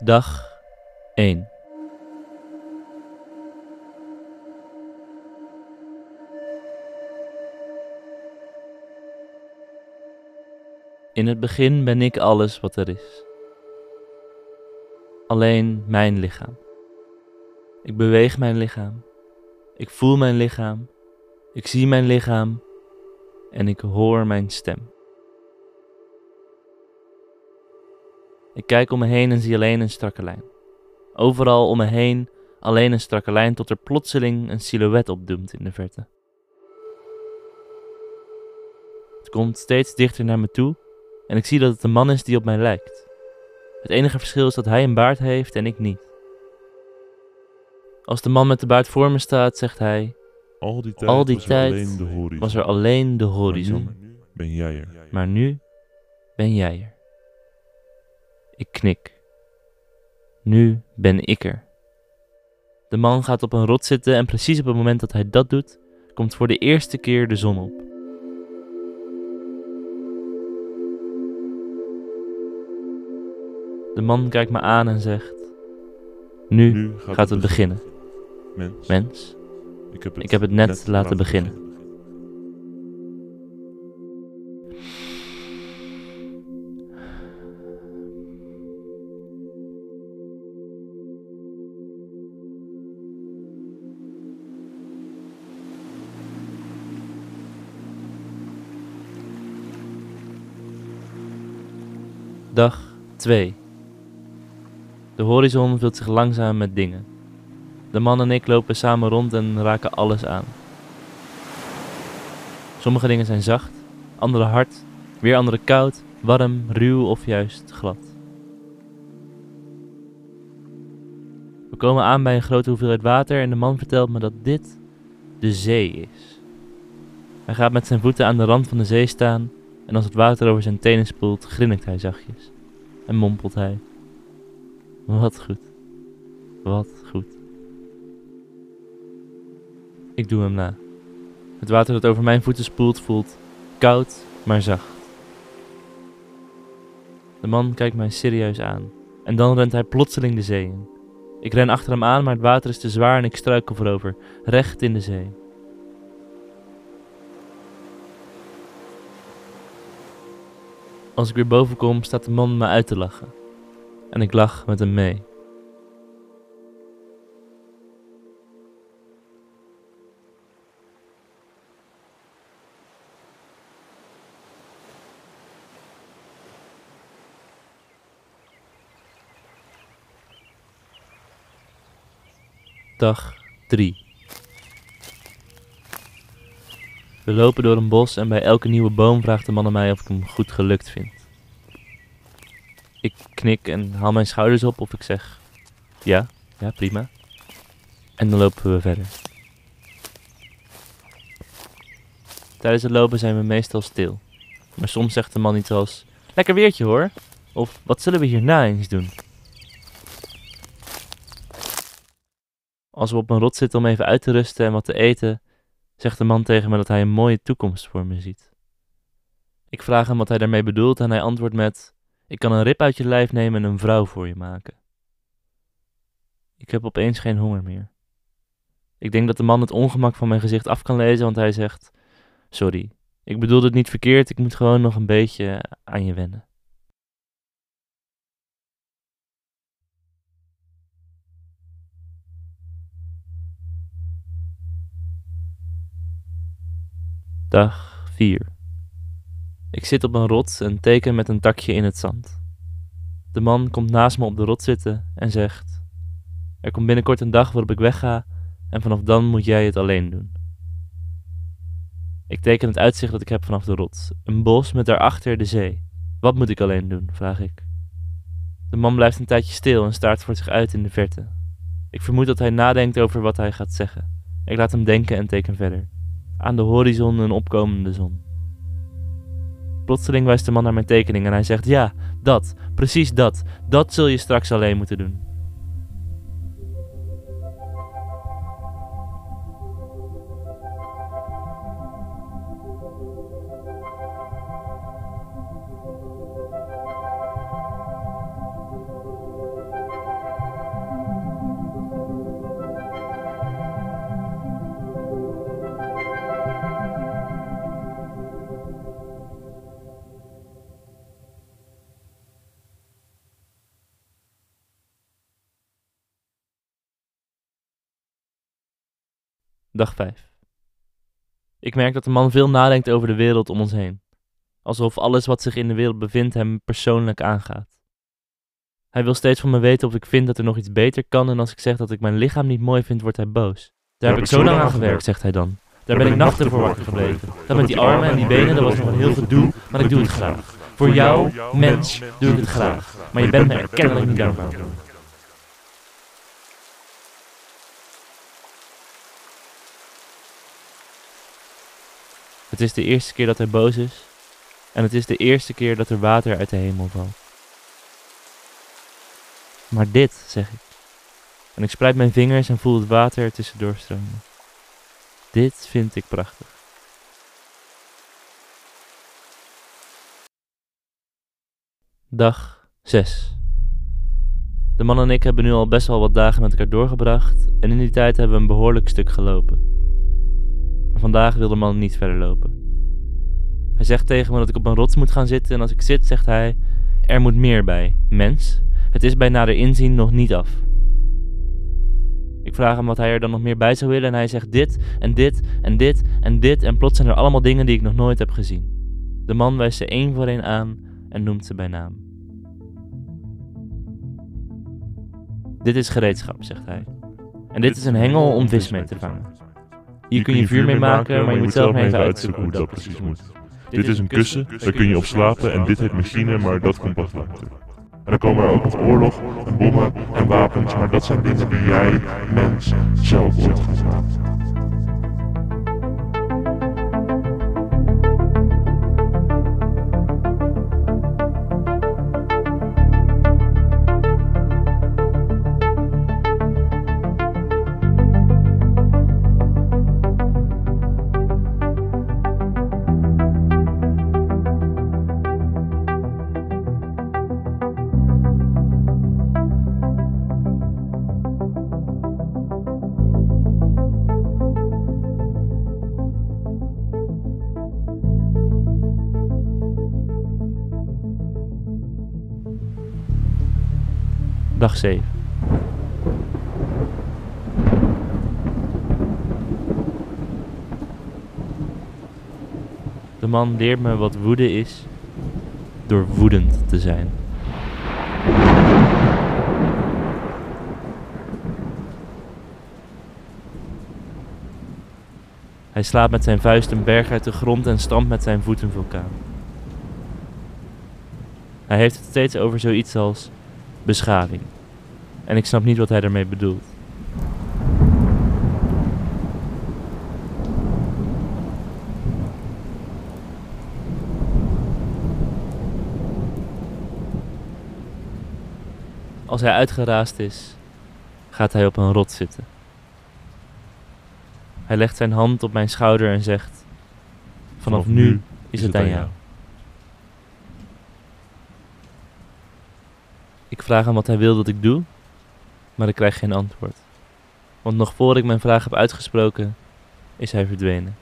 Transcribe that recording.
Dag 1 In het begin ben ik alles wat er is. Alleen mijn lichaam. Ik beweeg mijn lichaam. Ik voel mijn lichaam. Ik zie mijn lichaam. En ik hoor mijn stem. Ik kijk om me heen en zie alleen een strakke lijn. Overal om me heen alleen een strakke lijn tot er plotseling een silhouet opdoemt in de verte. Het komt steeds dichter naar me toe en ik zie dat het een man is die op mij lijkt. Het enige verschil is dat hij een baard heeft en ik niet. Als de man met de baard voor me staat, zegt hij: Al die tijd, Al die was, er tijd alleen de horizon. Was er alleen de Maar horizon. nu ben jij er. Maar nu ben jij er. Ik knik. Nu ben ik er. De man gaat op een rot zitten en precies op het moment dat hij dat doet, komt voor de eerste keer de zon op. De man kijkt me aan en zegt: Nu, Nu gaat het beginnen. Mens, mens. ik heb het, ik heb het net laten beginnen. Dag 2. De horizon vult zich langzaam met dingen. De man en ik lopen samen rond en raken alles aan. Sommige dingen zijn zacht, andere hard, weer andere koud, warm, ruw of juist glad. We komen aan bij een grote hoeveelheid water en de man vertelt me dat dit de zee is. Hij gaat met zijn voeten aan de rand van de zee staan en als het water over zijn tenen spoelt, grinnikt hij zachtjes en mompelt hij: Wat goed, wat goed. Ik doe hem na. Het water dat over mijn voeten spoelt voelt koud, maar zacht. De man kijkt mij serieus aan en dan rent hij plotseling de zee in. Ik ren achter hem aan, maar het water is te zwaar en ik struikel voorover, recht in de zee. Als ik weer boven kom, staat de man me uit te lachen. En ik lach met hem mee. Dag 3. We lopen door een bos en bij elke nieuwe boom vraagt de man aan mij of ik hem goed gelukt vind. Ik knik en haal mijn schouders op of ik zeg: Ja, ja, prima. En dan lopen we verder. Tijdens het lopen zijn we meestal stil. Maar soms zegt de man iets als: Lekker weertje hoor. Of wat zullen we hierna eens doen? Als we op een rot zitten om even uit te rusten en wat te eten, zegt de man tegen me dat hij een mooie toekomst voor me ziet. Ik vraag hem wat hij daarmee bedoelt en hij antwoordt met: Ik kan een rib uit je lijf nemen en een vrouw voor je maken. Ik heb opeens geen honger meer. Ik denk dat de man het ongemak van mijn gezicht af kan lezen, want hij zegt: Sorry, ik bedoelde het niet verkeerd, ik moet gewoon nog een beetje aan je wennen. Dag 4. Ik zit op een rots en teken met een takje in het zand. De man komt naast me op de rots zitten en zegt: Er komt binnenkort een dag waarop ik wegga en vanaf dan moet jij het alleen doen. Ik teken het uitzicht dat ik heb vanaf de rots. Een bos met daarachter de zee. Wat moet ik alleen doen? vraag ik. De man blijft een tijdje stil en staart voor zich uit in de verte. Ik vermoed dat hij nadenkt over wat hij gaat zeggen. Ik laat hem denken en teken verder. Aan de horizon een opkomende zon. Plotseling wijst de man naar mijn tekening en hij zegt: Ja, dat, precies dat, dat zul je straks alleen moeten doen. Dag 5. Ik merk dat de man veel nadenkt over de wereld om ons heen. Alsof alles wat zich in de wereld bevindt hem persoonlijk aangaat. Hij wil steeds van me weten of ik vind dat er nog iets beter kan en als ik zeg dat ik mijn lichaam niet mooi vind, wordt hij boos. Daar heb ik zo lang aan gewerkt, zegt hij dan. Daar ben ik nachten voor wakker gebleven. Dat met die armen en die benen, dat was nog een heel gedoe, maar ik doe het graag. Voor jou, mens, doe ik het graag. Maar je bent me er kennelijk niet dankbaar Het is de eerste keer dat hij boos is. En het is de eerste keer dat er water uit de hemel valt. Maar dit, zeg ik. En ik spreid mijn vingers en voel het water er tussendoor stromen. Dit vind ik prachtig. Dag 6. De man en ik hebben nu al best wel wat dagen met elkaar doorgebracht en in die tijd hebben we een behoorlijk stuk gelopen. Maar vandaag wil de man niet verder lopen. Hij zegt tegen me dat ik op een rots moet gaan zitten en als ik zit zegt hij, er moet meer bij, mens. Het is bij nader inzien nog niet af. Ik vraag hem wat hij er dan nog meer bij zou willen en hij zegt dit en dit en dit en dit en plots zijn er allemaal dingen die ik nog nooit heb gezien. De man wijst ze één voor één aan en noemt ze bij naam. Dit is gereedschap, zegt hij. En dit is een hengel om vis mee te vangen. Hier kun je vuur mee maken, maar je moet zelf maar even uitzoeken hoe dat precies moet. Dit is een kussen, daar kun je op slapen en dit heet machine, maar dat komt pas later. En dan komen er ook nog oorlog en bommen en wapens, maar dat zijn dingen die jij, mens, zelf ooit gaat Dag 7. De man leert me wat woede is door woedend te zijn. Hij slaat met zijn vuist een berg uit de grond en stampt met zijn voet een vulkaan. Hij heeft het steeds over zoiets als beschaving. En ik snap niet wat hij daarmee bedoelt. Als hij uitgeraasd is, gaat hij op een rot zitten. Hij legt zijn hand op mijn schouder en zegt: Vanaf nu is het aan jou. Ik vraag hem wat hij wil dat ik doe, maar ik krijg geen antwoord. Want nog voor ik mijn vraag heb uitgesproken, is hij verdwenen.